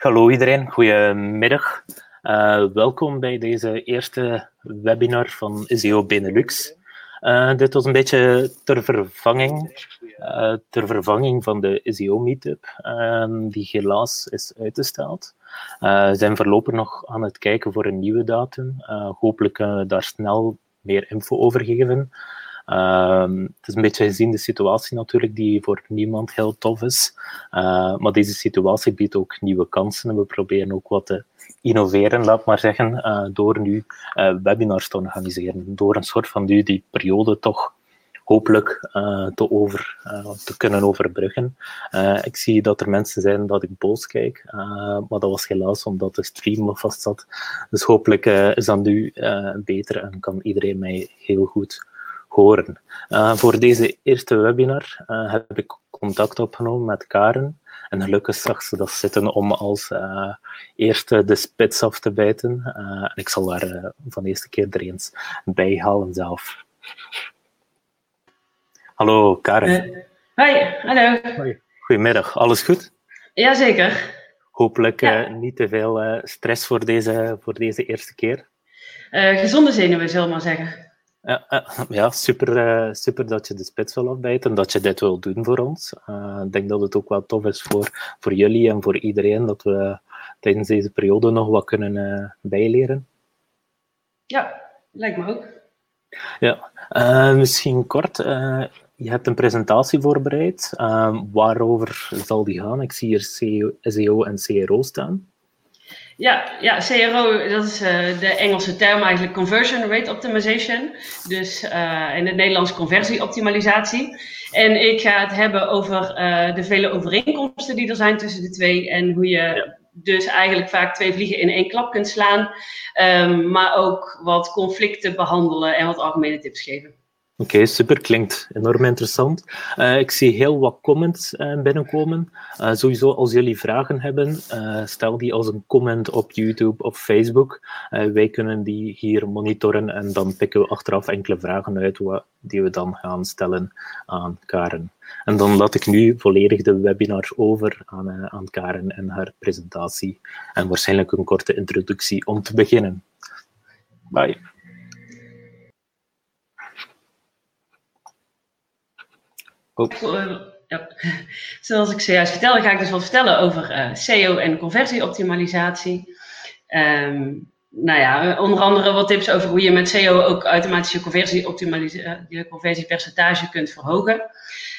Hallo iedereen, goedemiddag. Uh, welkom bij deze eerste webinar van SEO Benelux. Uh, dit was een beetje ter vervanging, uh, ter vervanging van de SEO Meetup, ehm, die helaas is uitgesteld. we zijn voorlopig nog aan het kijken voor een nieuwe datum. hopelijk daar snel meer info over geven. Ehm, het is een beetje gezien de situatie natuurlijk, die voor niemand heel tof is. Uh, maar deze situatie biedt ook nieuwe kansen en we proberen ook wat te innoveren, laat maar zeggen, uh, door nu uh, webinars te organiseren. Door een soort van nu die periode toch hopelijk te, over, te kunnen overbruggen. ik zie dat er mensen zijn dat ik boos kijk, maar dat was helaas omdat de stream vast zat. Dus hopelijk is dat nu beter en kan iedereen mij heel goed horen. Uh, voor deze eerste webinar uh, heb ik contact opgenomen met Karen. En gelukkig zag ze dat zitten om als uh, eerste de spits af te bijten. en ik zal daar van de eerste keer er eens bij halen zelf. Hallo Karen. hoi, hallo. Hoi. Goedemiddag, alles goed? Jazeker. Hopelijk ja. niet te veel stress voor deze, voor deze eerste keer. gezonde zenuwen, zullen we maar zeggen. Ja, ja super, eh, super dat je de spits wil afbijten en dat je dit wil doen voor ons. Uh, ik denk dat het ook wel tof is voor, voor jullie en voor iedereen dat we tijdens deze periode nog wat kunnen uh, bijleren. Ja, lijkt me ook. Ja, misschien kort. je hebt een presentatie voorbereid. waarover zal die gaan? Ik zie hier SEO en CRO staan. Ja, ja, CRO, dat is uh, de Engelse term eigenlijk Conversion Rate Optimization. Dus uh, in het Nederlands conversieoptimalisatie. En ik ga het hebben over uh, de vele overeenkomsten die er zijn tussen de twee. En hoe je dus eigenlijk vaak twee vliegen in één klap kunt slaan. Um, maar ook wat conflicten behandelen en wat algemene tips geven. Oké, super. Klinkt enorm interessant. Uh, ik zie heel wat comments uh, binnenkomen. Uh, sowieso, als jullie vragen hebben, stel die als een comment op YouTube of Facebook. wij kunnen die hier monitoren en dan pikken we achteraf enkele vragen uit die we dan gaan stellen aan Karen. En dan laat ik nu volledig de webinar over aan, aan Karen en haar presentatie. En waarschijnlijk een korte introductie om te beginnen. Bye. Ja. Zoals ik zojuist vertelde, ga ik dus wat vertellen over uh, SEO en conversieoptimalisatie. Um, nou ja, onder andere wat tips over hoe je met SEO ook automatisch je, conversie je conversiepercentage kunt verhogen.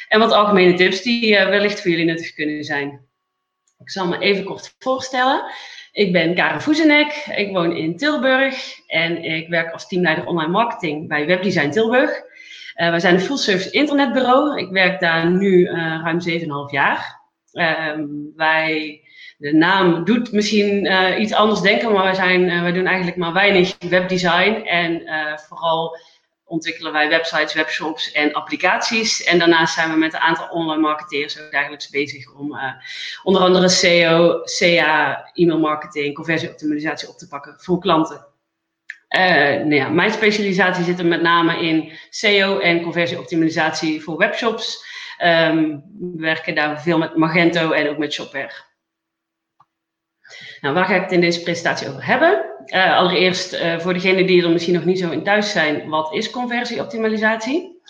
En wat algemene tips die wellicht voor jullie nuttig kunnen zijn. Ik zal me even kort voorstellen. Ik ben Karen Voezenek, ik woon in Tilburg en ik werk als teamleider online marketing bij Webdesign Tilburg. Uh, wij zijn een full service internetbureau. Ik werk daar nu uh, ruim 7,5 jaar. Uh, wij, de naam doet misschien uh, iets anders denken, maar wij, zijn, wij doen eigenlijk maar weinig webdesign. En vooral ontwikkelen wij websites, webshops en applicaties. En daarnaast zijn we met een aantal online marketeers ook dagelijks bezig om onder andere SEO, CA, e-mail marketing, conversieoptimalisatie op te pakken voor klanten. Uh, nou mijn specialisatie zit er met name in SEO en conversieoptimalisatie voor webshops. Um, we werken daar veel met Magento en ook met Shopware. Nou, waar ga ik het in deze presentatie over hebben? Uh, allereerst, uh, voor degenen die er misschien nog niet zo in thuis zijn, wat is conversieoptimalisatie?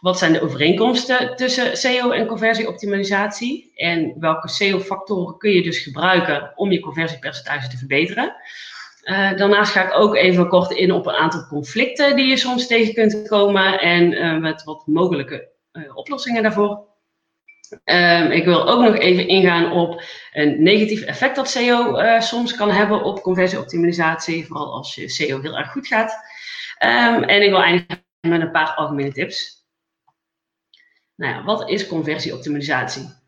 Wat zijn de overeenkomsten tussen SEO en conversieoptimalisatie? En welke SEO-factoren kun je dus gebruiken om je conversiepercentage te verbeteren? Uh, daarnaast ga ik ook even kort in op een aantal conflicten die je soms tegen kunt komen en uh, met wat mogelijke uh, oplossingen daarvoor. Ehm, ik wil ook nog even ingaan op een negatief effect dat SEO soms kan hebben op conversieoptimalisatie, vooral als je SEO heel erg goed gaat. Um, en ik wil eindigen met een paar algemene tips. Nou wat is conversieoptimalisatie?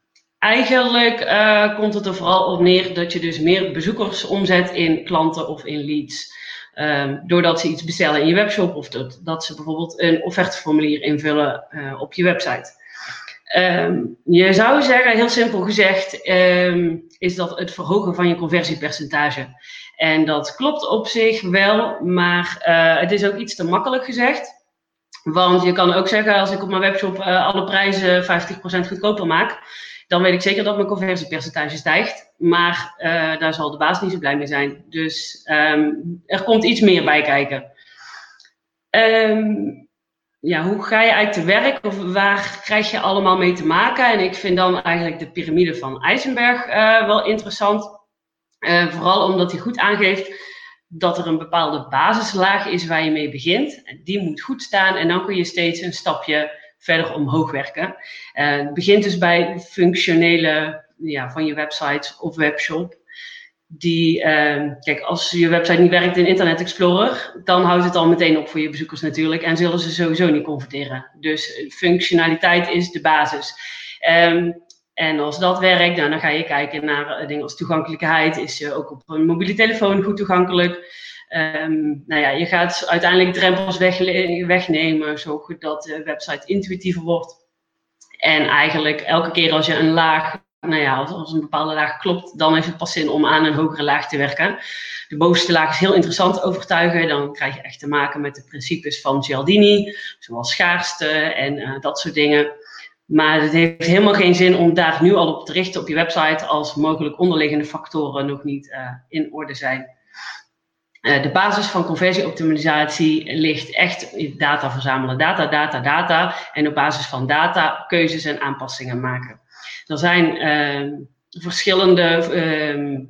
Eigenlijk uh, komt het er vooral op neer dat je dus meer bezoekers omzet in klanten of in leads. Um, doordat ze iets bestellen in je webshop of dat, dat ze bijvoorbeeld een offerteformulier invullen uh, op je website. Um, je zou zeggen, heel simpel gezegd, um, is dat het verhogen van je conversiepercentage. En dat klopt op zich wel, maar uh, het is ook iets te makkelijk gezegd. Want je kan ook zeggen, als ik op mijn webshop alle prijzen 50% goedkoper maak, dan weet ik zeker dat mijn conversiepercentage stijgt. Maar uh, daar zal de baas niet zo blij mee zijn. Dus um, er komt iets meer bij kijken. Um, ja, hoe ga je eigenlijk te werk of waar krijg je allemaal mee te maken? En ik vind dan eigenlijk de piramide van Eisenberg uh, wel interessant. Uh, vooral omdat hij goed aangeeft dat er een bepaalde basislaag is waar je mee begint. Die moet goed staan en dan kun je steeds een stapje verder omhoog werken. Uh, het begint dus bij functionele ja, van je website of webshop. Die, uh, kijk, als je website niet werkt in Internet Explorer, dan houdt het al meteen op voor je bezoekers natuurlijk en zullen ze sowieso niet converteren. Dus eh, functionaliteit is de basis. Um, en als dat werkt, nou, dan ga je kijken naar eh, dingen als toegankelijkheid. Is je ook op een mobiele telefoon goed toegankelijk? Um, nou ja, je gaat uiteindelijk drempels weg, wegnemen, zodat de website intuïtiever wordt. En eigenlijk elke keer als je een laag, nou ja, als, een bepaalde laag klopt, dan heeft het pas zin om aan een hogere laag te werken. De bovenste laag is heel interessant te overtuigen. Dan krijg je echt te maken met de principes van Cialdini, zoals schaarste en uh, dat soort dingen. Maar het heeft helemaal geen zin om daar nu al op te richten op je website als mogelijk onderliggende factoren nog niet uh, in orde zijn. Uh, de basis van conversieoptimalisatie ligt echt in data verzamelen. Data, data, data. En op basis van data keuzes en aanpassingen maken. Er zijn uh, verschillende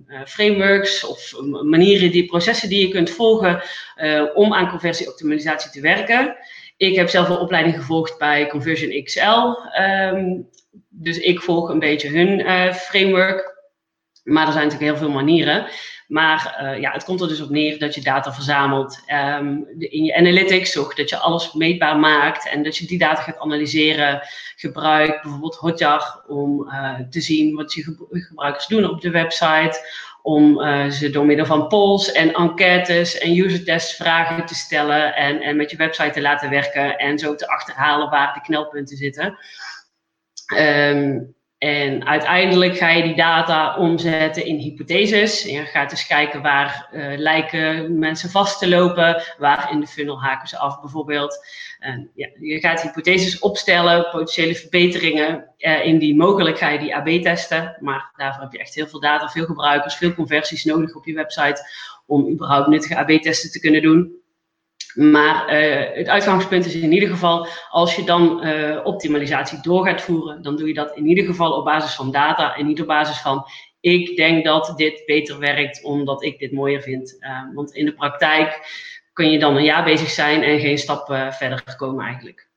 uh, frameworks of manieren, die, processen die je kunt volgen uh, om aan conversieoptimalisatie te werken. Ik heb zelf een opleiding gevolgd bij Conversion XL. Um, dus ik volg een beetje hun framework. Maar er zijn natuurlijk heel veel manieren. Maar uh, ja, het komt er dus op neer dat je data verzamelt um, in je analytics. Zorg dat je alles meetbaar maakt en dat je die data gaat analyseren. Gebruik bijvoorbeeld Hotjar om uh, te zien wat je gebruikers doen op de website. Om uh, ze door middel van polls en enquêtes en user tests vragen te stellen. En, en met je website te laten werken. En zo te achterhalen waar de knelpunten zitten. Um, en uiteindelijk ga je die data omzetten in hypotheses. Je gaat dus kijken waar uh, lijken mensen vast te lopen, waar in de funnel haken ze af bijvoorbeeld. En ja, je gaat hypotheses opstellen, potentiële verbeteringen. Uh, indien mogelijk ga je die AB testen, maar daarvoor heb je echt heel veel data, veel gebruikers, veel conversies nodig op je website om überhaupt nuttige AB testen te kunnen doen. Maar uh, het uitgangspunt is in ieder geval, als je dan uh, optimalisatie door gaat voeren, dan doe je dat in ieder geval op basis van data en niet op basis van ik denk dat dit beter werkt omdat ik dit mooier vind. Uh, want in de praktijk kun je dan een jaar bezig zijn en geen stap verder komen eigenlijk.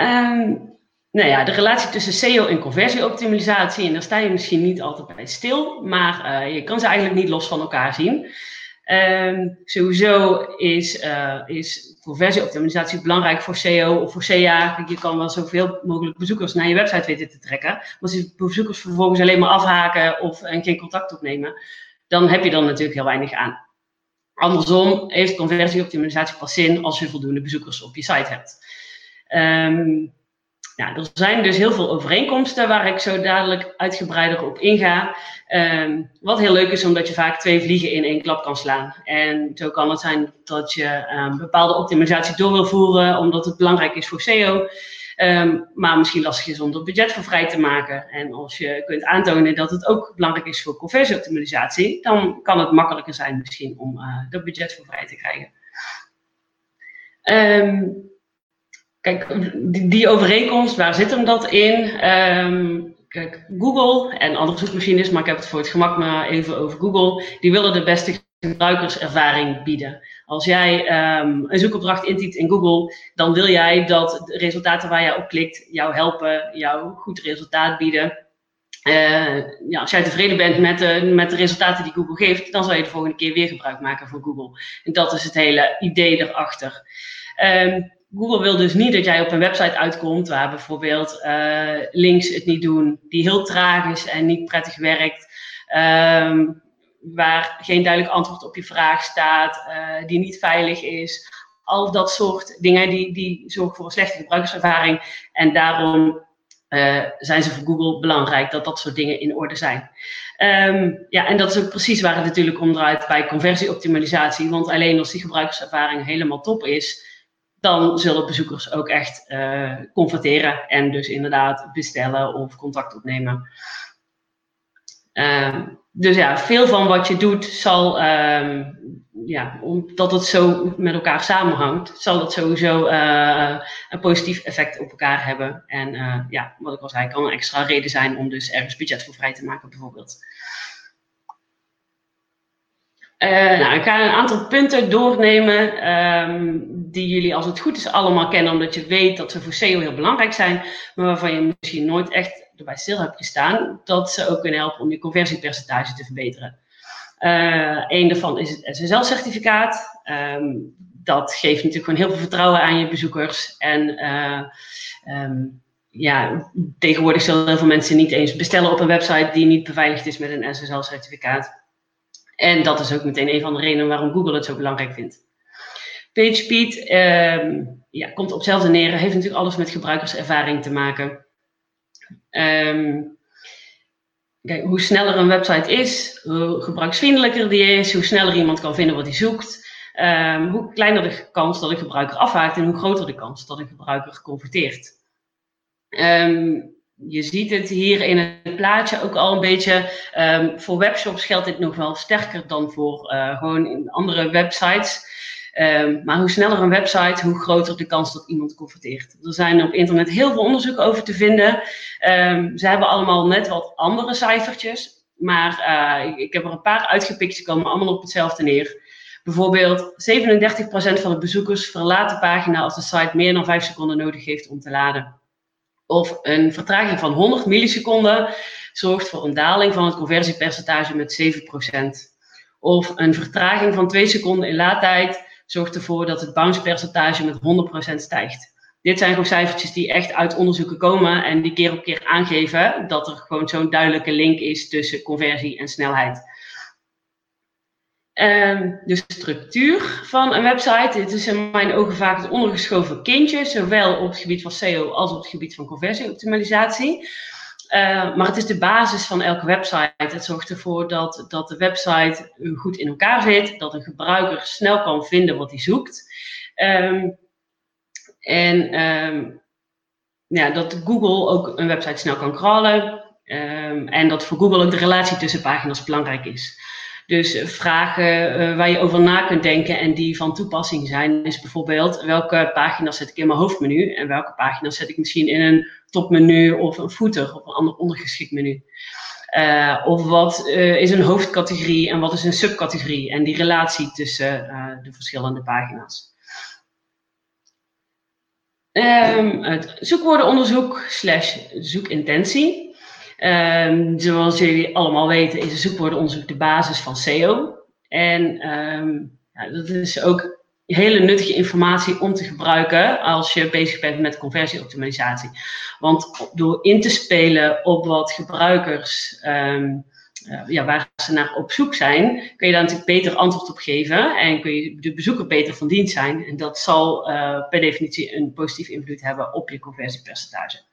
Um, nou ja, de relatie tussen SEO en conversieoptimalisatie, en daar sta je misschien niet altijd bij stil, maar je kan ze eigenlijk niet los van elkaar zien. Um, sowieso is, uh, is conversieoptimalisatie belangrijk voor SEO of voor CA. Je kan wel zoveel mogelijk bezoekers naar je website weten te trekken. Maar als die bezoekers vervolgens alleen maar afhaken of en geen contact opnemen, dan heb je dan natuurlijk heel weinig aan. Andersom heeft conversieoptimalisatie pas zin als je voldoende bezoekers op je site hebt. Um, nou, er zijn dus heel veel overeenkomsten waar ik zo dadelijk uitgebreider op inga. Um, wat heel leuk is, omdat je vaak twee vliegen in één klap kan slaan. En zo kan het zijn dat je um, bepaalde optimalisatie door wil voeren, omdat het belangrijk is voor SEO. Ehm, maar misschien lastig is om er budget voor vrij te maken. En als je kunt aantonen dat het ook belangrijk is voor conversieoptimalisatie, dan kan het makkelijker zijn misschien om uh, er budget voor vrij te krijgen. Um, Kijk, die, overeenkomst, waar zit hem dat in? Um, kijk, Google en andere zoekmachines, maar ik heb het voor het gemak maar even over Google, die willen de beste gebruikerservaring bieden. Als jij um, een zoekopdracht intypt in Google, dan wil jij dat de resultaten waar jij op klikt jou helpen, jou goed resultaat bieden. Uh, ja, als jij tevreden bent met de, met de resultaten die Google geeft, dan zal je de volgende keer weer gebruik maken van Google. En dat is het hele idee erachter. Um, Google wil dus niet dat jij op een website uitkomt waar bijvoorbeeld uh, links het niet doen, die heel traag is en niet prettig werkt, um, waar geen duidelijk antwoord op je vraag staat, uh, die niet veilig is. Al dat soort dingen die, die zorgen voor een slechte gebruikerservaring. En daarom uh, zijn ze voor Google belangrijk dat dat soort dingen in orde zijn. Um, ja, en dat is ook precies waar het natuurlijk om draait bij conversieoptimalisatie. Want alleen als die gebruikerservaring helemaal top is, dan zullen bezoekers ook echt uh, converteren en dus inderdaad bestellen of contact opnemen. Uh, dus ja, veel van wat je doet zal, uh, ja, omdat het zo met elkaar samenhangt, zal dat sowieso uh, een positief effect op elkaar hebben. En uh, ja, wat ik al zei, kan een extra reden zijn om dus ergens budget voor vrij te maken bijvoorbeeld. Uh, nou, ik ga een aantal punten doornemen um, die jullie als het goed is allemaal kennen, omdat je weet dat ze voor SEO heel belangrijk zijn, maar waarvan je misschien nooit echt erbij stil hebt gestaan, dat ze ook kunnen helpen om je conversiepercentage te verbeteren. Uh, een daarvan is het SSL-certificaat. Um, dat geeft natuurlijk gewoon heel veel vertrouwen aan je bezoekers. En uh, um, ja, tegenwoordig zullen heel veel mensen niet eens bestellen op een website die niet beveiligd is met een SSL-certificaat. En dat is ook meteen een van de redenen waarom Google het zo belangrijk vindt. PageSpeed um, ja, komt op hetzelfde neer, heeft natuurlijk alles met gebruikerservaring te maken. Um, kijk, hoe sneller een website is, hoe gebruiksvriendelijker die is, hoe sneller iemand kan vinden wat hij zoekt, um, hoe kleiner de kans dat een gebruiker afhaakt en hoe groter de kans dat een gebruiker converteert. Um, je ziet het hier in het plaatje ook al een beetje. Um, voor webshops geldt dit nog wel sterker dan voor uh, gewoon andere websites. Um, maar hoe sneller een website, hoe groter de kans dat iemand converteert. Er zijn op internet heel veel onderzoeken over te vinden. Um, ze hebben allemaal net wat andere cijfertjes. Maar ik, ik, heb er een paar uitgepikt, ze komen allemaal op hetzelfde neer. Bijvoorbeeld 37% van de bezoekers verlaat de pagina als de site meer dan 5 seconden nodig heeft om te laden. Of een vertraging van 100 milliseconden zorgt voor een daling van het conversiepercentage met 7%. Of een vertraging van 2 seconden in laadtijd zorgt ervoor dat het bounce-percentage met 100% stijgt. Dit zijn gewoon cijfertjes die echt uit onderzoeken komen en die keer op keer aangeven dat er gewoon zo'n duidelijke link is tussen conversie en snelheid. Um, de structuur van een website. Dit is in mijn ogen vaak het ondergeschoven kindje, zowel op het gebied van SEO als op het gebied van conversieoptimalisatie. Uh, maar het is de basis van elke website. Het zorgt ervoor dat, dat de website goed in elkaar zit, dat een gebruiker snel kan vinden wat hij zoekt. Um, en ja, dat Google ook een website snel kan crawlen. en dat voor Google ook de relatie tussen pagina's belangrijk is. Dus eh, vragen uh, waar je over na kunt denken en die van toepassing zijn, is bijvoorbeeld welke pagina's zet ik in mijn hoofdmenu en welke pagina's zet ik misschien in een topmenu of een footer of een ander ondergeschikt menu. Uh, of wat is een hoofdcategorie en wat is een subcategorie en die relatie tussen de verschillende pagina's. Het zoekwoordenonderzoek slash zoekintentie. Um, zoals jullie allemaal weten is zoekwoordenonderzoek de basis van SEO. En um, ja, dat is ook hele nuttige informatie om te gebruiken als je bezig bent met conversieoptimalisatie. Want door in te spelen op wat gebruikers, um, ja, waar ze naar op zoek zijn, kun je daar natuurlijk beter antwoord op geven en kun je de bezoeker beter van dienst zijn. En dat zal uh, per definitie een positieve invloed hebben op je conversiepercentage.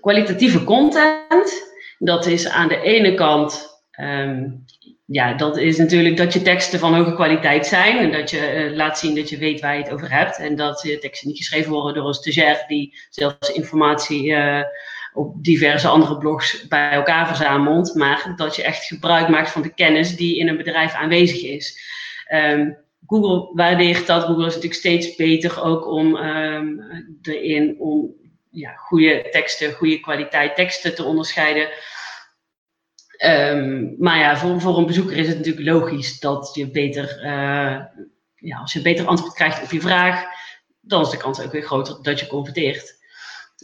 Kwalitatieve content, dat is aan de ene kant, um, ja, dat is natuurlijk dat je teksten van hoge kwaliteit zijn en dat je uh, laat zien dat je weet waar je het over hebt en dat je teksten niet geschreven worden door een stagiair die zelfs informatie uh, op diverse andere blogs bij elkaar verzamelt, maar dat je echt gebruik maakt van de kennis die in een bedrijf aanwezig is. Um, Google waardeert dat. Google is natuurlijk steeds beter ook om um, erin om ja, goede teksten, goede kwaliteit teksten te onderscheiden. Um, maar ja, voor, voor een bezoeker is het natuurlijk logisch dat je beter, uh, ja, als je beter antwoord krijgt op je vraag, dan is de kans ook weer groter dat je converteert.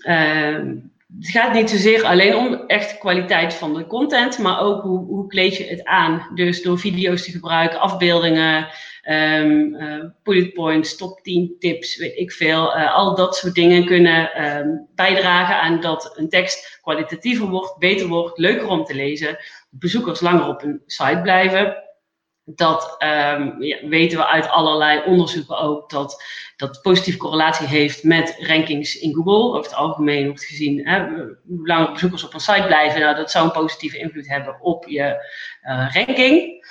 Um, het gaat niet zozeer alleen om echt kwaliteit van de content, maar ook hoe, hoe kleed je het aan. Dus door video's te gebruiken, afbeeldingen, um, uh, bullet points, top 10 tips, weet ik veel. Uh, al dat soort dingen kunnen um, bijdragen aan dat een tekst kwalitatiever wordt, beter wordt, leuker om te lezen. Bezoekers langer op een site blijven. Dat ja, weten we uit allerlei onderzoeken ook, dat dat positieve correlatie heeft met rankings in Google. Over het algemeen wordt gezien, hè, hoe langer bezoekers op een site blijven, nou, dat zou een positieve invloed hebben op je uh, ranking.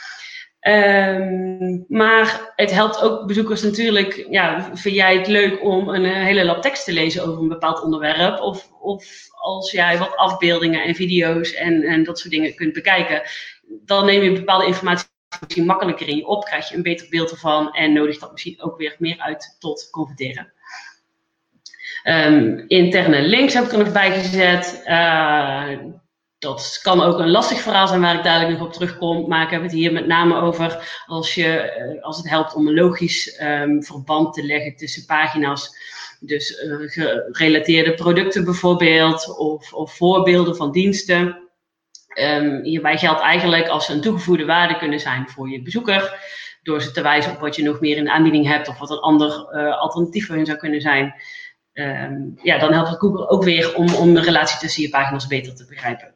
Ehm, maar het helpt ook bezoekers natuurlijk. Ja, vind jij het leuk om een eh, hele lab tekst te lezen over een bepaald onderwerp? Of, of als jij wat afbeeldingen en video's en, en dat soort dingen kunt bekijken, dan neem je bepaalde informatie misschien makkelijker in je op, krijg je een beter beeld ervan en nodig dat misschien ook weer meer uit tot converteren. Um, interne links heb ik er nog bij gezet. Uh, dat kan ook een lastig verhaal zijn waar ik dadelijk nog op terugkom. Maar ik heb het hier met name over als, je, eh, als het helpt om een logisch um, verband te leggen tussen pagina's. Dus uh, gerelateerde producten bijvoorbeeld, of, of voorbeelden van diensten. Um, hierbij geldt eigenlijk als ze een toegevoegde waarde kunnen zijn voor je bezoeker. Door ze te wijzen op wat je nog meer in de aanbieding hebt of wat een ander uh, alternatief voor hun zou kunnen zijn. Um, ja, dan helpt het Google ook weer om, om de relatie tussen je pagina's beter te begrijpen.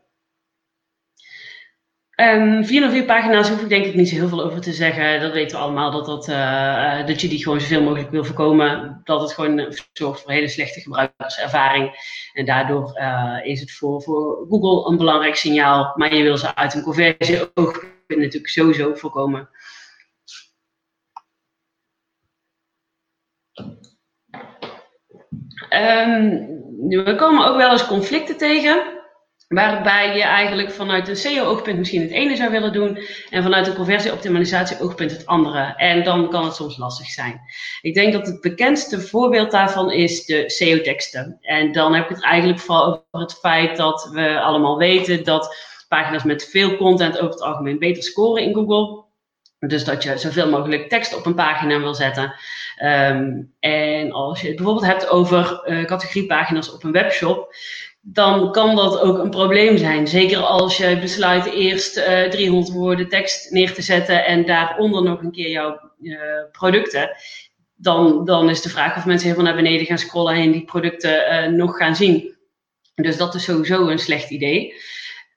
Um, 404 pagina's hoef ik denk ik niet zo heel veel over te zeggen. Dat weten we allemaal, dat, dat, uh, dat je die gewoon zoveel mogelijk wil voorkomen. Dat het gewoon zorgt voor hele slechte gebruikerservaring. En daardoor uh, is het voor, voor Google een belangrijk signaal. Maar je wil ze uit een conversie ook natuurlijk sowieso voorkomen. Um, we komen ook wel eens conflicten tegen. Waarbij je eigenlijk vanuit een SEO-oogpunt misschien het ene zou willen doen en vanuit een conversie-optimalisatie-oogpunt het andere. En dan kan het soms lastig zijn. Ik denk dat het bekendste voorbeeld daarvan is de SEO-teksten. En dan heb ik het eigenlijk vooral over het feit dat we allemaal weten dat pagina's met veel content over het algemeen beter scoren in Google. Dus dat je zoveel mogelijk tekst op een pagina wil zetten. Um, en als je het bijvoorbeeld hebt over uh, categoriepagina's op een webshop, dan kan dat ook een probleem zijn. Zeker als je besluit eerst uh, eh, 300 woorden tekst neer te zetten en daaronder nog een keer jouw uh, producten. Dan, dan is de vraag of mensen helemaal naar beneden gaan scrollen en die producten nog gaan zien. Dus dat is sowieso een slecht idee.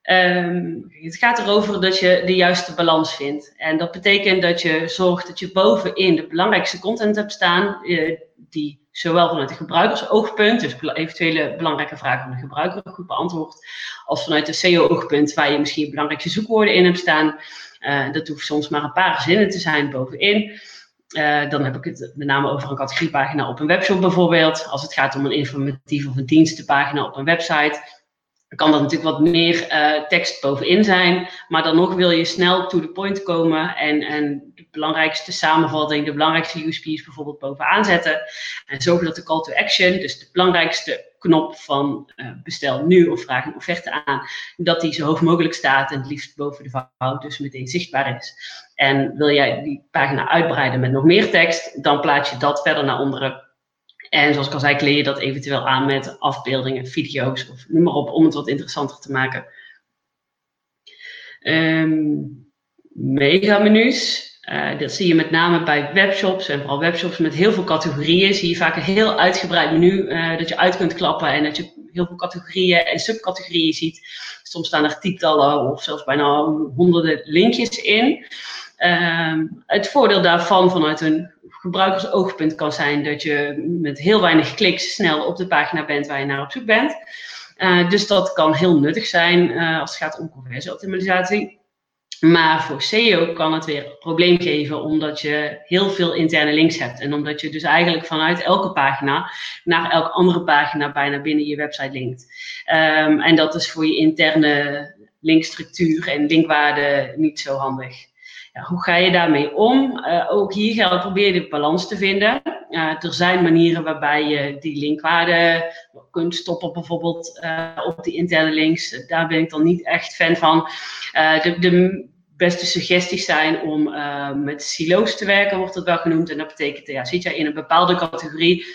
Um, het gaat erover dat je de juiste balans vindt. En dat betekent dat je zorgt dat je bovenin de belangrijkste content hebt staan, die zowel vanuit een gebruikersoogpunt, dus eventuele belangrijke vragen van de gebruiker goed beantwoord, als vanuit een SEO-oogpunt, waar je misschien belangrijke zoekwoorden in hebt staan. Uh, dat hoeft soms maar een paar zinnen te zijn bovenin. Uh, dan heb ik het met name over een categoriepagina op een webshop bijvoorbeeld. Als het gaat om een informatieve of een dienstenpagina op een website kan dat natuurlijk wat meer uh, tekst bovenin zijn. Maar dan nog wil je snel to the point komen en, en de belangrijkste samenvatting, de belangrijkste USP's bijvoorbeeld bovenaan zetten. En zorgen dat de call to action, dus de belangrijkste knop van uh, bestel nu of vraag een offerte aan, dat die zo hoog mogelijk staat en het liefst boven de vouw dus meteen zichtbaar is. En wil jij die pagina uitbreiden met nog meer tekst, dan plaats je dat verder naar onderen en zoals ik al zei, kleed je dat eventueel aan met afbeeldingen, video's of noem maar op, om het wat interessanter te maken. Um, megamenu's. Uh, dat zie je met name bij webshops en vooral webshops met heel veel categorieën. Zie je vaak een heel uitgebreid menu uh, dat je uit kunt klappen en dat je heel veel categorieën en subcategorieën ziet. Soms staan er tientallen of zelfs bijna honderden linkjes in. Um, het voordeel daarvan vanuit een gebruikersoogpunt kan zijn dat je met heel weinig kliks snel op de pagina bent waar je naar op zoek bent. Uh, dus dat kan heel nuttig zijn uh, als het gaat om conversieoptimalisatie. Maar voor SEO kan het weer een probleem geven, omdat je heel veel interne links hebt. En omdat je dus eigenlijk vanuit elke pagina naar elke andere pagina bijna binnen je website linkt. Um, en dat is voor je interne linkstructuur en linkwaarde niet zo handig. Hoe ga je daarmee om? Uh, ook hier geldt, probeer de balans te vinden. Uh, er zijn manieren waarbij je die linkwaarde kunt stoppen, bijvoorbeeld uh, op die interne links. Daar ben ik dan niet echt fan van. de, de beste suggesties zijn om met silo's te werken, wordt het wel genoemd. En dat betekent, ja, zit je in een bepaalde categorie,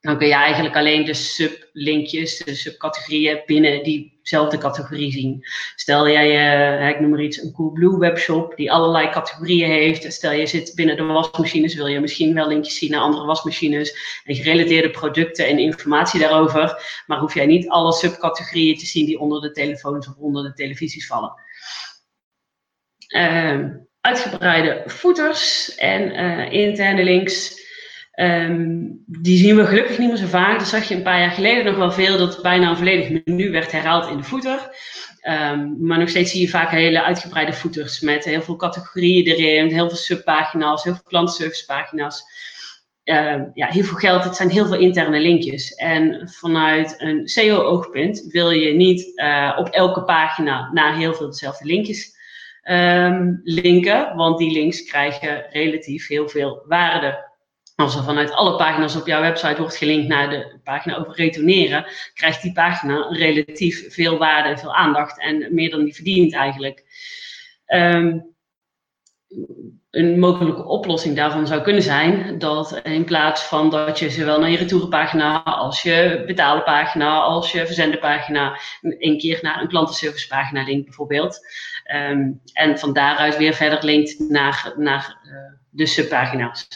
dan kun je eigenlijk alleen de sublinkjes, de subcategorieën binnen diezelfde categorie zien. Stel jij, uh, ik noem maar iets, een Coolblue webshop die allerlei categorieën heeft. Stel je zit binnen de wasmachines, wil je misschien wel linkjes zien naar andere wasmachines en gerelateerde producten en informatie daarover. Maar hoef jij niet alle subcategorieën te zien die onder de telefoons of onder de televisies vallen. Uh, uitgebreide footers en uh, interne links. Ehm, die zien we gelukkig niet meer zo vaak. Dat zag je een paar jaar geleden nog wel veel, dat bijna een volledig menu werd herhaald in de footer. Um, maar nog steeds zie je vaak hele uitgebreide footers met heel veel categorieën erin, heel veel subpagina's, heel veel klantenservicepagina's. Uh, ja, heel veel geld, het zijn heel veel interne linkjes. En vanuit een SEO-oogpunt wil je niet uh, op elke pagina naar heel veel dezelfde linkjes um, linken, want die links krijgen relatief heel veel waarde. Als er vanuit alle pagina's op jouw website wordt gelinkt naar de pagina over retourneren, krijgt die pagina relatief veel waarde en veel aandacht en meer dan die verdient eigenlijk. Um, een mogelijke oplossing daarvan zou kunnen zijn dat in plaats van dat je zowel naar je retourenpagina als je betaalde pagina als je verzende pagina een keer naar een klantenservicepagina linkt bijvoorbeeld. Um, en van daaruit weer verder linkt naar, naar uh, de subpagina's.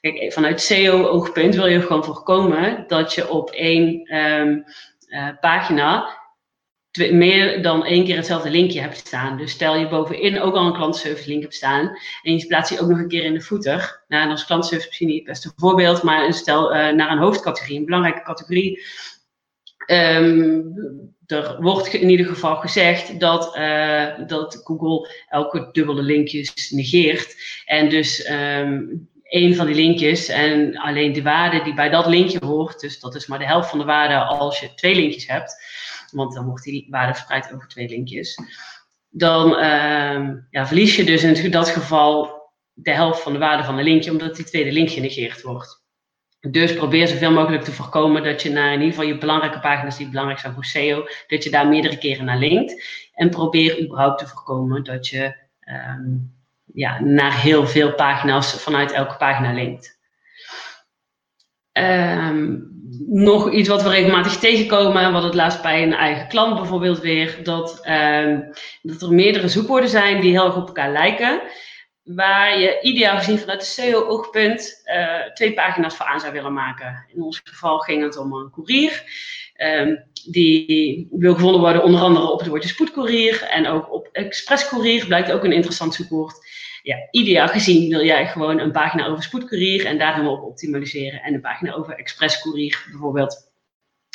Kijk, vanuit SEO-oogpunt wil je gewoon voorkomen dat je op één um, uh, pagina meer dan één keer hetzelfde linkje hebt staan. Dus stel je bovenin ook al een klantenservice link hebt staan en je plaatst die ook nog een keer in de footer. Nou, dan is klantenservice misschien niet het beste voorbeeld, maar stel uh, naar een hoofdcategorie, een belangrijke categorie. Um, er wordt in ieder geval gezegd dat, uh, dat Google elke dubbele linkjes negeert. En dus um, één van die linkjes en alleen de waarde die bij dat linkje hoort, dus dat is maar de helft van de waarde als je twee linkjes hebt want dan wordt die waarde verspreid over twee linkjes. Dan uh, ja, verlies je dus in dat geval de helft van de waarde van een linkje, omdat die tweede link genegeerd wordt. Dus probeer zoveel mogelijk te voorkomen dat je naar in ieder geval je belangrijke pagina's die belangrijk zijn voor SEO, dat je daar meerdere keren naar linkt. En probeer überhaupt te voorkomen dat je um, ja, naar heel veel pagina's vanuit elke pagina linkt. Um, nog iets wat we regelmatig tegenkomen, wat het laatst bij een eigen klant bijvoorbeeld weer, dat, um, dat er meerdere zoekwoorden zijn die heel erg op elkaar lijken, waar je ideaal gezien vanuit de SEO-oogpunt uh, twee pagina's voor aan zou willen maken. In ons geval ging het om een courier. Um, die wil gevonden worden onder andere op het woordje spoedcourier en ook op expresscourier, blijkt ook een interessant zoekwoord ja, ideaal gezien wil jij gewoon een pagina over spoedcourier en daar helemaal op optimaliseren. En een pagina over expresscourier bijvoorbeeld.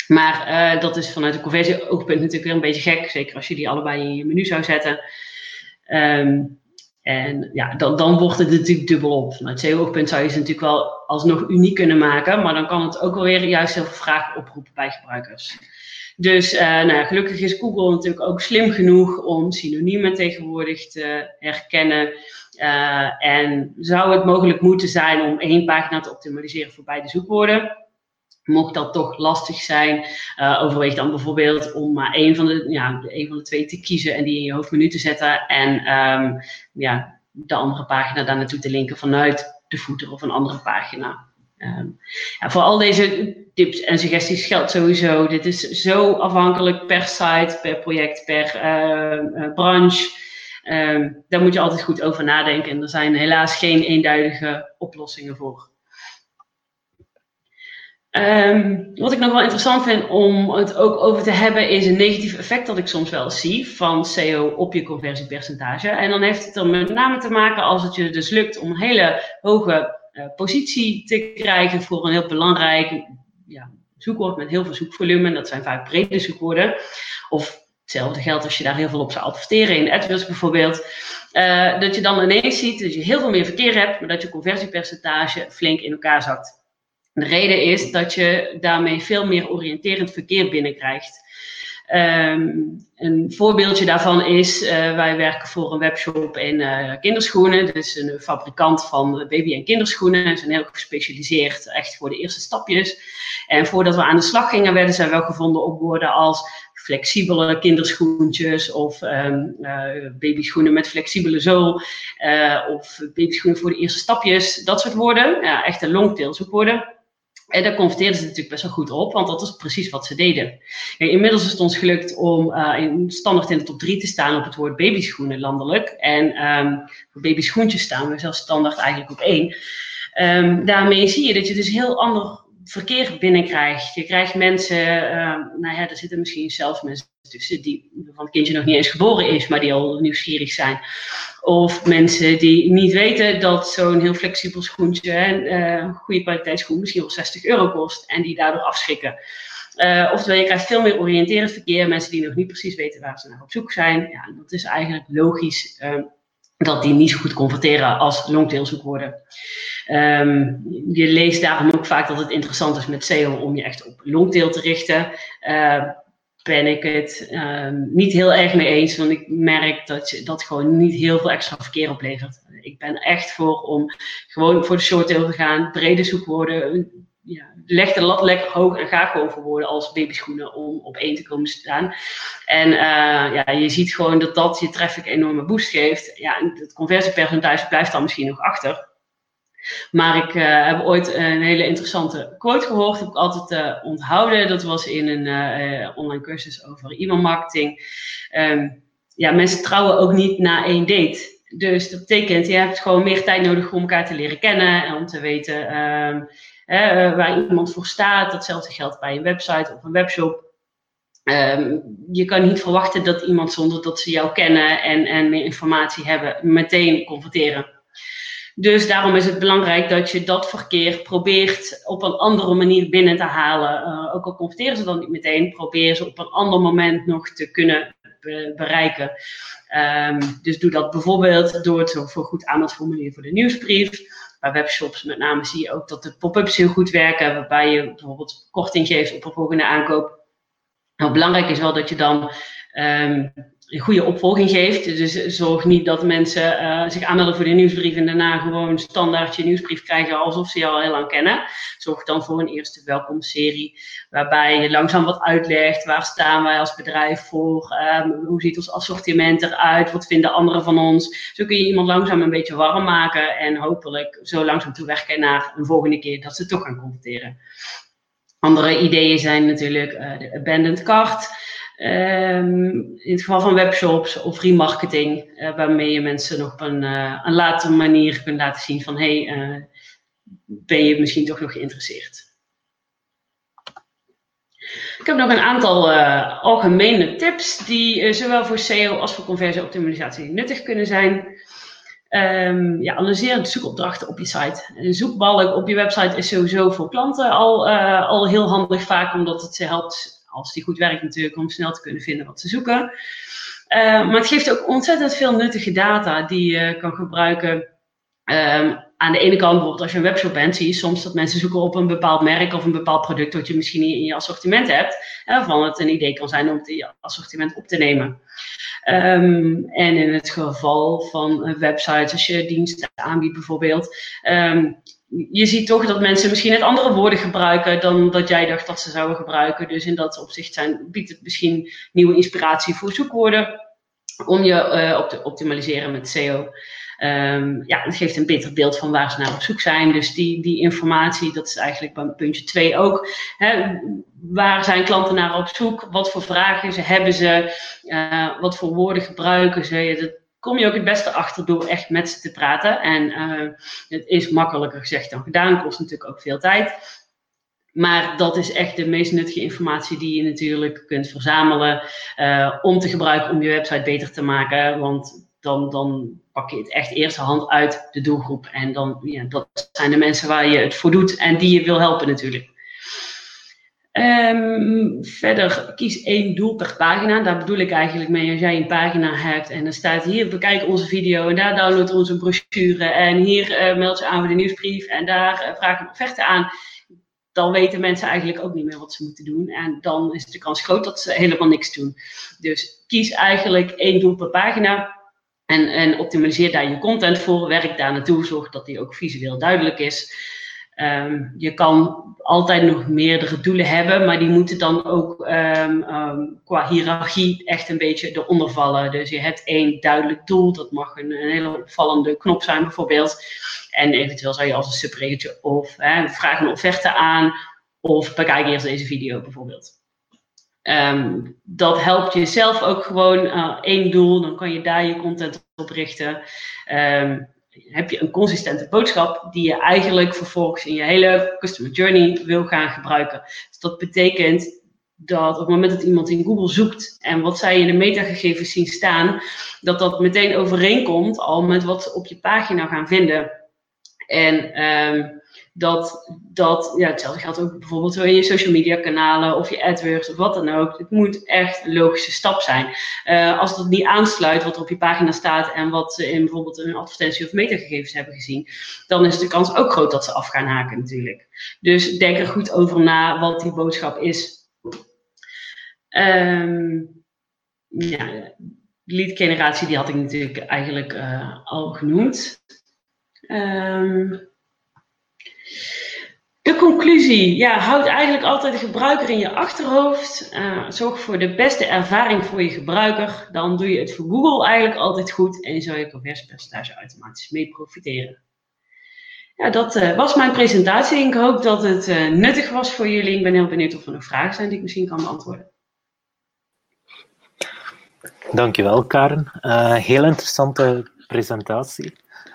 Maar uh, dat is vanuit een conversie-oogpunt natuurlijk weer een beetje gek. Zeker als je die allebei in je menu zou zetten. Um, en ja, dan, dan wordt het natuurlijk dubbel op. Vanuit SEO-oogpunt zou je ze natuurlijk wel alsnog uniek kunnen maken. Maar dan kan het ook alweer juist heel veel vragen oproepen bij gebruikers. Dus uh, nou gelukkig is Google natuurlijk ook slim genoeg om synoniemen tegenwoordig te herkennen. Uh, en zou het mogelijk moeten zijn om één pagina te optimaliseren voor beide zoekwoorden? Mocht dat toch lastig zijn, uh, overweeg dan bijvoorbeeld om maar één van, de, ja, één van de twee te kiezen en die in je hoofdmenu te zetten. En um, ja, de andere pagina daar naartoe te linken vanuit de footer of een andere pagina. Um, ja, voor al deze tips en suggesties geldt sowieso. Dit is zo afhankelijk per site, per project, per uh, uh, branche. Daar moet je altijd goed over nadenken. En er zijn helaas geen eenduidige oplossingen voor. Um, wat ik nog wel interessant vind om het ook over te hebben, is een negatief effect dat ik soms wel zie van SEO op je conversiepercentage. En dan heeft het er met name te maken als het je dus lukt om een hele hoge uh, positie te krijgen voor een heel belangrijk ja, zoekwoord met heel veel zoekvolume. Dat zijn vaak brede zoekwoorden. Of Hetzelfde geldt als je daar heel veel op zou adverteren, in AdWords bijvoorbeeld. Uh, dat je dan ineens ziet dat je heel veel meer verkeer hebt, maar dat je conversiepercentage flink in elkaar zakt. De reden is dat je daarmee veel meer oriënterend verkeer binnenkrijgt. Um, een voorbeeldje daarvan is, uh, wij werken voor een webshop in uh, kinderschoenen. Dus een fabrikant van baby- en kinderschoenen. Ze zijn heel gespecialiseerd, echt voor de eerste stapjes. En voordat we aan de slag gingen, werden zij wel gevonden op woorden als flexibele kinderschoentjes of um, uh, babyschoenen met flexibele zool of babyschoenen voor de eerste stapjes, dat soort woorden. Ja, echte longtail zoekwoorden. En daar converteerden ze natuurlijk best wel goed op, want dat is precies wat ze deden. Inmiddels is het ons gelukt om uh, in, standaard in de top 3 te staan op het woord babyschoenen landelijk. En um, voor babyschoentjes staan we zelfs standaard eigenlijk op 1. Um, daarmee zie je dat je dus heel ander verkeer binnenkrijgt. Je krijgt mensen, uh, nou ja, er zitten misschien zelfs mensen tussen die, waarvan het kindje nog niet eens geboren is, maar die al nieuwsgierig zijn. Of mensen die niet weten dat zo'n heel flexibel schoentje, een goede kwaliteitsschoen, misschien wel 60 euro kost en die daardoor afschrikken. Uh, oftewel, je krijgt veel meer oriënterend verkeer. Mensen die nog niet precies weten waar ze naar op zoek zijn. Ja, dat is eigenlijk logisch uh, dat die niet zo goed converteren als longtailzoekwoorden. Um, je leest daarom ook vaak dat het interessant is met SEO om je echt op longtail te richten. Uh, ben ik het um, niet heel erg mee eens, want ik merk dat je, dat gewoon niet heel veel extra verkeer oplevert. Ik ben echt voor om gewoon voor de shorttail te gaan, brede zoekwoorden, ja, leg de lat lekker hoog en ga gewoon voor woorden als babyschoenen om op één te komen staan. En uh, ja, je ziet gewoon dat dat je traffic een enorme boost geeft. Ja, het conversiepercentage blijft dan misschien nog achter. Maar ik uh, heb ooit een hele interessante quote gehoord, heb ik altijd uh, onthouden. Dat was in een online cursus over e-mailmarketing. Um, ja, mensen trouwen ook niet na één date. Dus dat betekent, je hebt gewoon meer tijd nodig om elkaar te leren kennen en om te weten uh, waar iemand voor staat. Datzelfde geldt bij een website of een webshop. Um, je kan niet verwachten dat iemand zonder dat ze jou kennen en, en meer informatie hebben, meteen converteren. Dus daarom is het belangrijk dat je dat verkeer probeert op een andere manier binnen te halen. Uh, ook al converteren ze dan niet meteen, probeer ze op een ander moment nog te kunnen be bereiken. Um, dus doe dat bijvoorbeeld door het voor goed aanmeldformulier voor de nieuwsbrief. Bij webshops met name zie je ook dat de pop-ups heel goed werken, waarbij je bijvoorbeeld korting geeft op een volgende aankoop. Nou, belangrijk is wel dat je dan een goede opvolging geeft. Dus zorg niet dat mensen uh, zich aanmelden voor de nieuwsbrief en daarna gewoon standaard je nieuwsbrief krijgen alsof ze je al heel lang kennen. Zorg dan voor een eerste welkomstserie waarbij je langzaam wat uitlegt. Waar staan wij als bedrijf voor? Um, hoe ziet ons assortiment eruit? Wat vinden anderen van ons? Zo kun je iemand langzaam een beetje warm maken en hopelijk zo langzaam toewerken naar een volgende keer dat ze toch gaan converteren. Andere ideeën zijn natuurlijk uh, de abandoned cart. Um, in het geval van webshops of remarketing, uh, waarmee je mensen nog op een, uh, een latere manier kunt laten zien van hey, uh, ben je misschien toch nog geïnteresseerd. Ik heb nog een aantal algemene tips die zowel voor SEO als voor conversieoptimalisatie nuttig kunnen zijn. Um, ja, analyseer de zoekopdrachten op je site. Een zoekbalk op je website is sowieso voor klanten al, al heel handig vaak, omdat het ze helpt als die goed werkt natuurlijk, om snel te kunnen vinden wat ze zoeken. Uh, maar het geeft ook ontzettend veel nuttige data die je kan gebruiken. Um, aan de ene kant, bijvoorbeeld als je een webshop bent, zie je soms dat mensen zoeken op een bepaald merk of een bepaald product dat je misschien niet in je assortiment hebt. En waarvan het een idee kan zijn om het in je assortiment op te nemen. Um, en in het geval van websites, als je diensten aanbiedt bijvoorbeeld, um, je ziet toch dat mensen misschien net andere woorden gebruiken dan dat jij dacht dat ze zouden gebruiken. Dus in dat opzicht zijn, biedt het misschien nieuwe inspiratie voor zoekwoorden om je uh, op te optimaliseren met SEO. Um, ja, het geeft een beter beeld van waar ze naar op zoek zijn. Dus die, die informatie, dat is eigenlijk bij puntje 2 ook. Hè, waar zijn klanten naar op zoek? Wat voor vragen ze hebben ze? Uh, wat voor woorden gebruiken ze? Kom je ook het beste achter door echt met ze te praten. En uh, het is makkelijker gezegd dan gedaan, kost natuurlijk ook veel tijd. Maar dat is echt de meest nuttige informatie die je natuurlijk kunt verzamelen uh, om te gebruiken om je website beter te maken. Want dan, dan pak je het echt eerste hand uit de doelgroep. En dan, ja, dat zijn de mensen waar je het voor doet en die je wil helpen natuurlijk. Um, verder kies één doel per pagina. Daar bedoel ik eigenlijk mee als jij een pagina hebt en dan staat hier bekijk onze video en daar download onze brochure en hier uh, meld je aan voor de nieuwsbrief en daar uh, vraag een offerte aan. Dan weten mensen eigenlijk ook niet meer wat ze moeten doen. En dan is de kans groot dat ze helemaal niks doen. Dus kies eigenlijk één doel per pagina. En, en optimaliseer daar je content voor. Werk daar naartoe. Zorg dat die ook visueel duidelijk is. Um, je kan altijd nog meerdere doelen hebben, maar die moeten dan ook um, qua hiërarchie echt een beetje eronder vallen. Dus je hebt één duidelijk doel, dat mag een, een hele opvallende knop zijn bijvoorbeeld. En eventueel zou je als een subregeltje of hè, vraag een offerte aan of bekijk eerst deze video bijvoorbeeld. Um, dat helpt jezelf ook gewoon uh, één doel, dan kan je daar je content op richten. Um, heb je een consistente boodschap die je eigenlijk vervolgens in je hele customer journey wil gaan gebruiken. Dus dat betekent dat op het moment dat iemand in Google zoekt en wat zij in de metagegevens zien staan, dat dat meteen overeenkomt al met wat ze op je pagina gaan vinden. En ehm, dat, dat, ja, hetzelfde geldt ook bijvoorbeeld in je social media kanalen of je AdWords of wat dan ook. Het moet echt een logische stap zijn. Uh, als dat niet aansluit wat er op je pagina staat en wat ze in bijvoorbeeld een advertentie of metagegevens hebben gezien, dan is de kans ook groot dat ze af gaan haken natuurlijk. Dus denk er goed over na wat die boodschap is. Um, ja, lead generatie die had ik natuurlijk eigenlijk uh, al genoemd. Um, de conclusie, ja, houd eigenlijk altijd de gebruiker in je achterhoofd. Uh, zorg voor de beste ervaring voor je gebruiker. Dan doe je het voor Google eigenlijk altijd goed en zou je conversiepercentage automatisch mee profiteren. Ja, dat uh, was mijn presentatie. Ik hoop dat het uh, nuttig was voor jullie. Ik ben heel benieuwd of er nog vragen zijn die ik misschien kan beantwoorden. Dankjewel, Karen. heel interessante presentatie.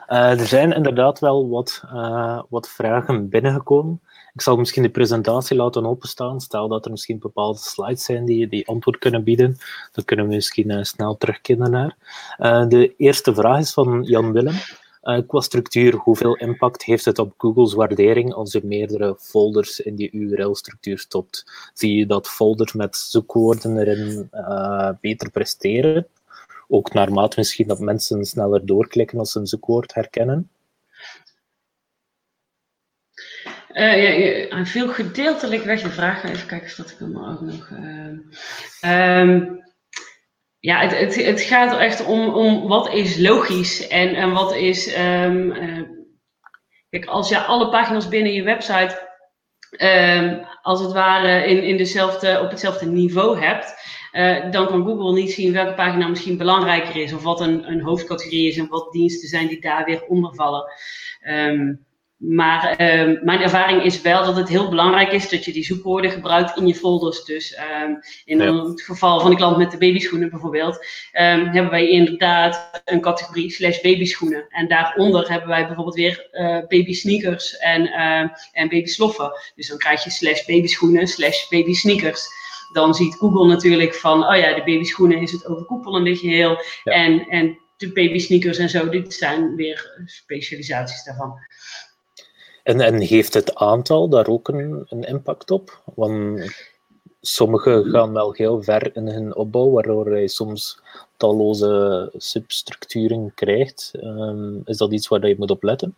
Uh, er zijn inderdaad wel wat, uh, wat vragen binnengekomen. Ik zal misschien de presentatie laten openstaan. Stel dat er misschien bepaalde slides zijn die, die antwoord kunnen bieden. Dan kunnen we misschien uh, snel terugkeren naar. de eerste vraag is van Jan Willem. qua structuur, hoeveel impact heeft het op Google's waardering als je meerdere folders in die URL-structuur stopt? Zie je dat folders met zoekwoorden erin beter presteren? Ook naarmate misschien dat mensen sneller doorklikken als ze een zoekwoord herkennen? Uh, ja, viel gedeeltelijk vraag. Even kijken of dat ik hem ook nog. Uh, ja, het, het, het, gaat echt om, om wat is logisch en, en wat is. Um, uh, kijk, als je alle pagina's binnen je website um, als het ware in, in dezelfde, op hetzelfde niveau hebt, uh, dan kan Google niet zien welke pagina misschien belangrijker is, of wat een, een hoofdcategorie is en wat diensten zijn die daar weer onder vallen. Um, maar um, mijn ervaring is wel dat het heel belangrijk is dat je die zoekwoorden gebruikt in je folders. Dus um, in het geval van de klant met de babyschoenen bijvoorbeeld, um, hebben wij inderdaad een categorie slash babyschoenen. En daaronder hebben wij bijvoorbeeld weer uh, baby sneakers en, uh, en baby sloffen. Dus dan krijg je slash babyschoenen slash baby sneakers dan ziet Google natuurlijk van, oh ja, de babyschoenen is het overkoepelende geheel. En, en de baby sneakers en zo, dit zijn weer specialisaties daarvan. En, en heeft het aantal daar ook een, een impact op? Want sommigen gaan wel heel ver in hun opbouw, waardoor je soms talloze substructuren krijgt. Um, is dat iets waar je moet op letten?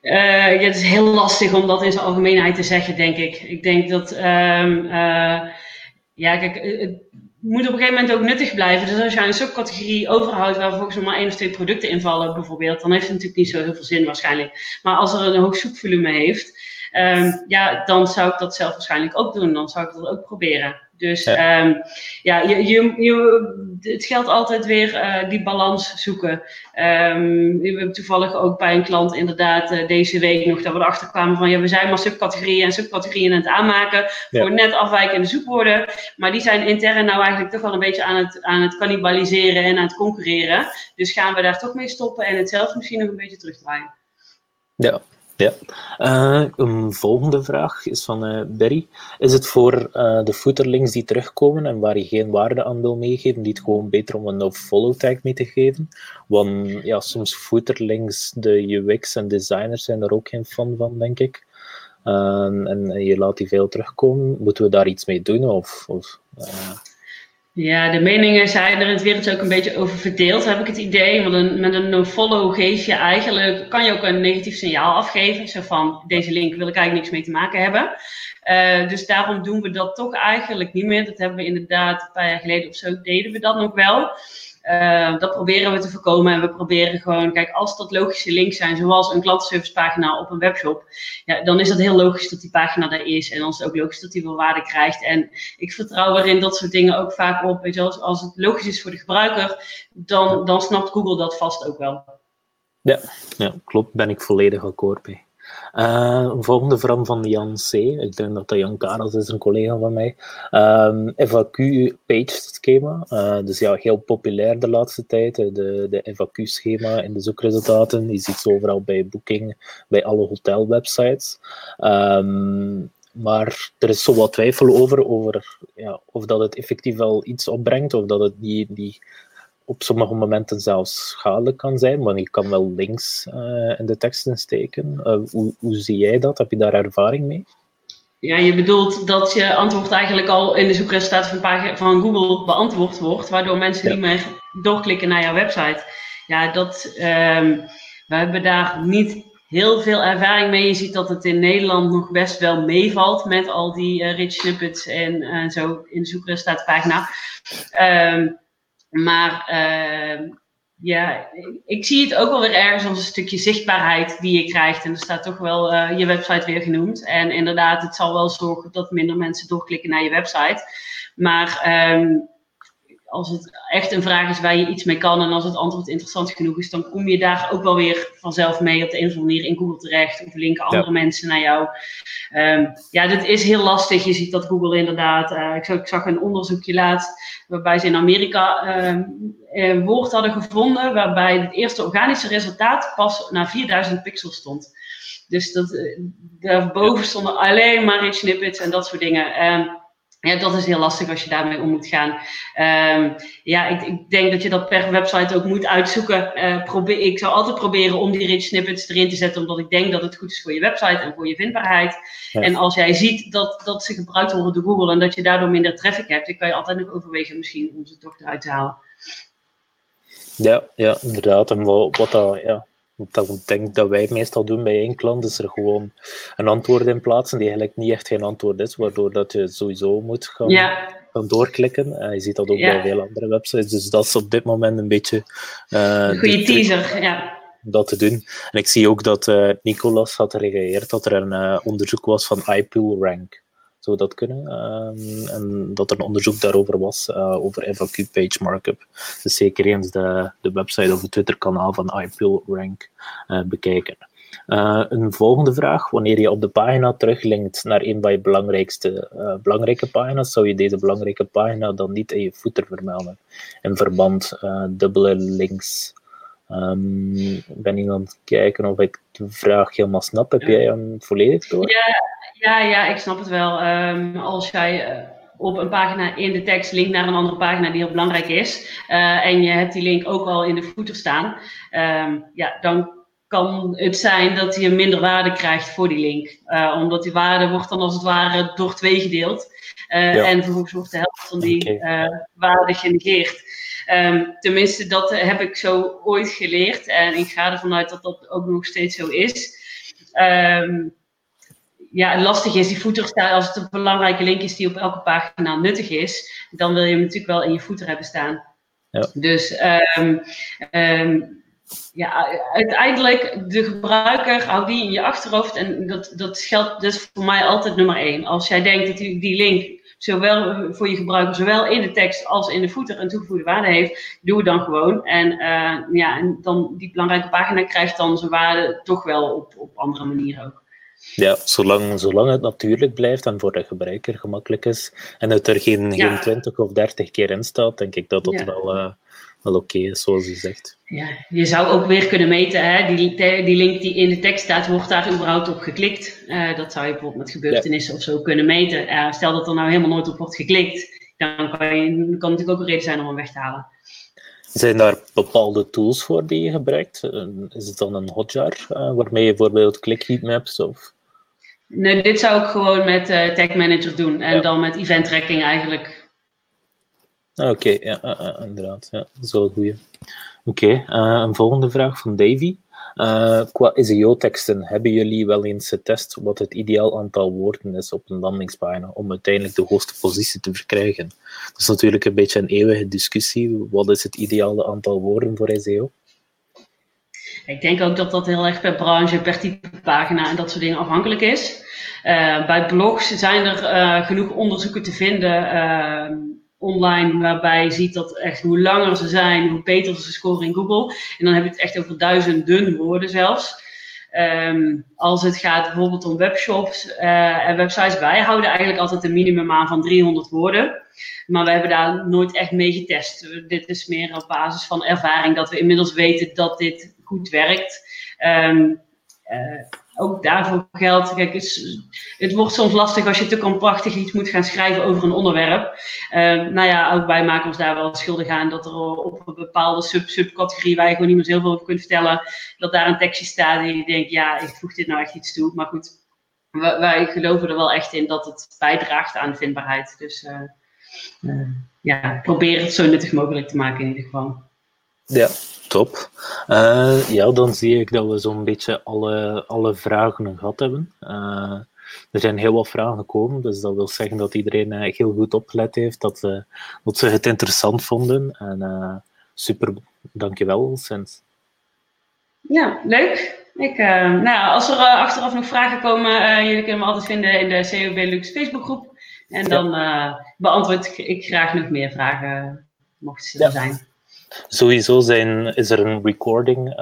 Uh, ja, het is heel lastig om dat in zijn algemeenheid te zeggen, denk ik. Ik denk dat, um, uh, ja, kijk, het moet op een gegeven moment ook nuttig blijven. Dus als je een subcategorie overhoudt waar volgens mij maar één of twee producten invallen, bijvoorbeeld, dan heeft het natuurlijk niet zo heel veel zin waarschijnlijk. Maar als er een hoog zoekvolume heeft, um, ja, dan zou ik dat zelf waarschijnlijk ook doen. Dan zou ik dat ook proberen. Dus ja, um, ja je, je, je, het geldt altijd weer uh, die balans zoeken. Um, we hebben toevallig ook bij een klant inderdaad uh, deze week nog dat we erachter kwamen van ja, we zijn maar subcategorieën en subcategorieën aan het aanmaken voor net afwijkende zoekwoorden. Maar die zijn intern nou eigenlijk toch wel een beetje aan het, aan het cannibaliseren en aan het concurreren. Dus gaan we daar toch mee stoppen en het zelf misschien nog een beetje terugdraaien. Ja, ja. Uh, een volgende vraag is van uh, Berry. Is het voor uh, de footerlinks die terugkomen en waar je geen waarde aan wil meegeven, niet gewoon beter om een no-follow tag mee te geven? Want ja, soms footerlinks, de UX en designers zijn er ook geen fan van, denk ik. En, en, je laat die veel terugkomen. Moeten we daar iets mee doen? Of, of ja, de meningen zijn er in het wereld ook een beetje over verdeeld, heb ik het idee. Want met een no-follow geef je eigenlijk, kan je ook een negatief signaal afgeven. Zo van, deze link wil ik eigenlijk niks mee te maken hebben. Uh, dus daarom doen we dat toch eigenlijk niet meer. Dat hebben we inderdaad een paar jaar geleden of zo, deden we dat nog wel. Uh, dat proberen we te voorkomen en we proberen gewoon, kijk, als dat logische links zijn, zoals een klantenservicepagina op een webshop, ja, dan is dat heel logisch dat die pagina daar is en dan is het ook logisch dat die wel waarde krijgt. En ik vertrouw erin dat soort dingen ook vaak op, weet je, als, als het logisch is voor de gebruiker, dan, dan snapt Google dat vast ook wel. Ja, ja klopt, ben ik volledig akkoord bij. Uh, volgende vraag van Jan C. Ik denk dat dat Jan Karels is, een collega van mij. Um, ehm, FAQ-page-schema. Uh, dus ja, heel populair de laatste tijd. De, de FAQ-schema in de zoekresultaten. Je ziet ze overal bij Booking, bij alle hotelwebsites. Um, maar er is zo wat twijfel over, over ja, of dat het effectief wel iets opbrengt, of dat het die, die op sommige momenten zelfs schadelijk kan zijn, want je kan wel links uh, in de teksten steken. Uh, hoe, hoe zie jij dat? Heb je daar ervaring mee? Ja, je bedoelt dat je antwoord eigenlijk al in de zoekresultaten van, van Google beantwoord wordt, waardoor mensen niet meer doorklikken naar jouw website. Ja, dat, um, we hebben daar niet heel veel ervaring mee. Je ziet dat het in Nederland nog best wel meevalt met al die uh, rich snippets en zo in de zoekresultaatpagina. Um, maar uh, ja, ik zie het ook wel weer ergens als een stukje zichtbaarheid die je krijgt. En er staat toch wel uh, je website weer genoemd. En inderdaad, het zal wel zorgen dat minder mensen doorklikken naar je website. Maar um, als het echt een vraag is waar je iets mee kan en als het antwoord interessant genoeg is, dan kom je daar ook wel weer vanzelf mee op de een of andere manier in Google terecht of linken andere mensen naar jou. Um, ja, dit is heel lastig. Je ziet dat Google inderdaad, uh, ik, zag, ik, zag, een onderzoekje laatst waarbij ze in Amerika uh, een woord hadden gevonden waarbij het eerste organische resultaat pas na 4000 pixels stond. Dus dat, uh, daarboven stonden alleen maar in snippets en dat soort dingen. Um, ja, dat is heel lastig als je daarmee om moet gaan. Um, ja, ik, ik, denk dat je dat per website ook moet uitzoeken. Uh, probeer, ik zou altijd proberen om die rich snippets erin te zetten, omdat ik denk dat het goed is voor je website en voor je vindbaarheid. Ja. En als jij ziet dat, dat ze gebruikt worden door Google en dat je daardoor minder traffic hebt, dan kan je altijd nog overwegen misschien om ze toch eruit te halen. Ja, ja inderdaad. En wat, wat dat, ja, dat ik denk dat wij meestal doen bij één klant, is er gewoon een antwoord in plaatsen die eigenlijk niet echt geen antwoord is, waardoor dat je sowieso moet gaan, ja. gaan doorklikken. Je ziet dat ook ja. bij veel andere websites, dus dat is op dit moment een beetje... Uh, een goede teaser, ja. Om dat te doen. En ik zie ook dat uh, Nicolas had gereageerd dat er een onderzoek was van iPool Rank zou dat kunnen. Um, en dat er een onderzoek daarover was, uh, over FAQ page markup. Dus zeker eens de, de website of het Twitter-kanaal van iPill Rank uh, bekijken. Uh, een volgende vraag. Wanneer je op de pagina teruglinkt naar een van je belangrijkste belangrijke pagina's, zou je deze belangrijke pagina dan niet in je footer vermelden? In verband dubbele links. Um, ben ik aan het kijken of ik de vraag helemaal snap. Heb jij hem volledig door? Ja, ja, ja, ik snap het wel. Um, als jij uh, op een pagina in de tekst linkt naar een andere pagina die heel belangrijk is, uh, en je hebt die link ook al in de footer staan, um, ja, dan kan het zijn dat je minder waarde krijgt voor die link. Uh, omdat die waarde wordt dan als het ware door twee gedeeld. Ja. En vervolgens wordt de helft van die okay. waarde genegeerd. Um, tenminste, dat heb ik zo ooit geleerd. En ik ga ervan uit dat dat ook nog steeds zo is. Um, ja, lastig is, die footer staan, als het een belangrijke link is die op elke pagina nuttig is, dan wil je hem natuurlijk wel in je footer hebben staan. Ja. Dus um, um, ja, uiteindelijk, de gebruiker, hou die in je achterhoofd en dat, dat geldt dus voor mij altijd nummer één. Als jij denkt dat die, die link zowel voor je gebruiker, zowel in de tekst als in de footer een toegevoegde waarde heeft, doe het dan gewoon. En, uh, ja, en dan die belangrijke pagina krijgt dan zijn waarde toch wel op, op andere manieren ook. Ja, zolang, zolang het natuurlijk blijft en voor de gebruiker gemakkelijk is en het er geen, ja. geen 20 of 30 keer in staat, denk ik dat dat ja. wel, uh, wel oké okay is, zoals u zegt. Ja, je zou ook weer kunnen meten, hè? Die, die link die in de tekst staat, wordt daar überhaupt op geklikt? Uh, dat zou je bijvoorbeeld met gebeurtenissen ja. of zo kunnen meten. Uh, stel dat er nou helemaal nooit op wordt geklikt, dan kan, je, kan het natuurlijk ook een reden zijn om hem weg te halen. Zijn daar bepaalde tools voor die je gebruikt? Is het dan een hotjar uh, waarmee je bijvoorbeeld click heatmaps of... Nee, dit zou ik gewoon met uh, Tag Manager doen en ja. dan met event tracking eigenlijk. Oké, okay, ja, uh, inderdaad. Ja, dat is wel een goeie. Oké, okay, een volgende vraag van Davy. Qua SEO-teksten, hebben jullie wel eens getest wat het ideaal aantal woorden is op een landingspagina om uiteindelijk de hoogste positie te verkrijgen? Dat is natuurlijk een beetje een eeuwige discussie. Wat is het ideale aantal woorden voor SEO? Ik denk ook dat dat heel erg per branche, per type pagina en dat soort dingen afhankelijk is. Uh, bij blogs zijn er uh, genoeg onderzoeken te vinden uh, online waarbij je ziet dat echt hoe langer ze zijn, hoe beter ze scoren in Google. En dan heb je het echt over duizenden woorden zelfs. Um, als het gaat bijvoorbeeld om webshops en websites, wij houden eigenlijk altijd een minimum aan van 300 woorden. Maar we hebben daar nooit echt mee getest. Dit is meer op basis van ervaring dat we inmiddels weten dat dit goed werkt. Um, ook daarvoor geldt. Kijk, het, het, wordt soms lastig als je te krampachtig iets moet gaan schrijven over een onderwerp. Uh, nou ja, ook wij maken ons daar wel schuldig aan dat er op een bepaalde sub subcategorie waar je gewoon niet meer zoveel over kunt vertellen, dat daar een tekstje staat en je denkt, ja, ik voeg dit nou echt iets toe. Maar goed, wij, geloven er wel echt in dat het bijdraagt aan vindbaarheid. Dus uh, ja, probeer het zo nuttig mogelijk te maken in ieder geval. Ja, top. Uh, ja, dan zie ik dat we zo'n beetje alle, alle vragen gehad hebben. Uh, er zijn heel wat vragen gekomen, dus dat wil zeggen dat iedereen uh, heel goed opgelet heeft, dat, dat ze het interessant vonden. En super, dankjewel, Sens. Ja, leuk. Ik, nou, als er achteraf nog vragen komen, jullie kunnen me altijd vinden in de COB Lux Facebookgroep. En dan beantwoord ik graag nog meer vragen, mocht ze er zijn. Sowieso zijn, is er een recording,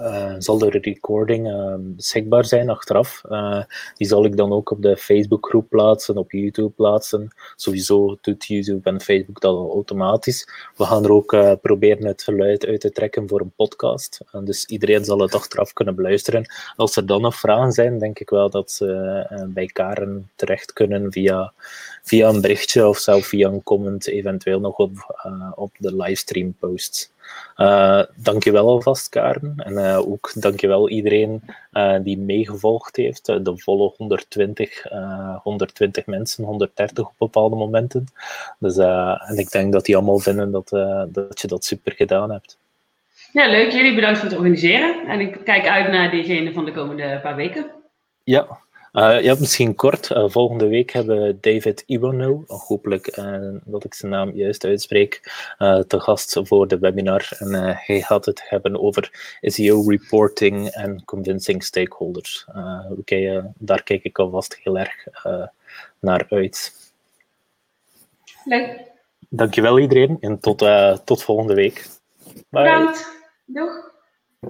uh, zal een recording uh, beschikbaar zijn achteraf. Eh, die zal ik dan ook op de Facebookgroep plaatsen, op YouTube plaatsen. Sowieso doet YouTube en Facebook dat automatisch. We gaan er ook eh, proberen het geluid uit te trekken voor een podcast. dus iedereen zal het achteraf kunnen beluisteren. Als er dan nog vragen zijn, denk ik wel dat ze bij Karen terecht kunnen via via een berichtje of zelf via een comment, eventueel nog op, op de livestream posts. Uh, dankjewel alvast, Karen. En uh, ook dankjewel iedereen uh, die meegevolgd heeft. de volle 120, 120 mensen, 130 op bepaalde momenten. Dus, en ik denk dat die allemaal vinden dat, dat je dat super gedaan hebt. Ja, leuk. Jullie bedankt voor het organiseren. En ik kijk uit naar diegene van de komende paar weken. Ja, uh, ja, misschien kort. Uh, volgende week hebben we David Iwano, hopelijk uh, dat ik zijn naam juist uitspreek, te gast voor de webinar. En hij gaat het hebben over SEO reporting en convincing stakeholders. Okay, daar kijk ik alvast heel erg naar uit. Leuk. Dankjewel iedereen en tot, tot volgende week. Bye. Bedankt. Doeg.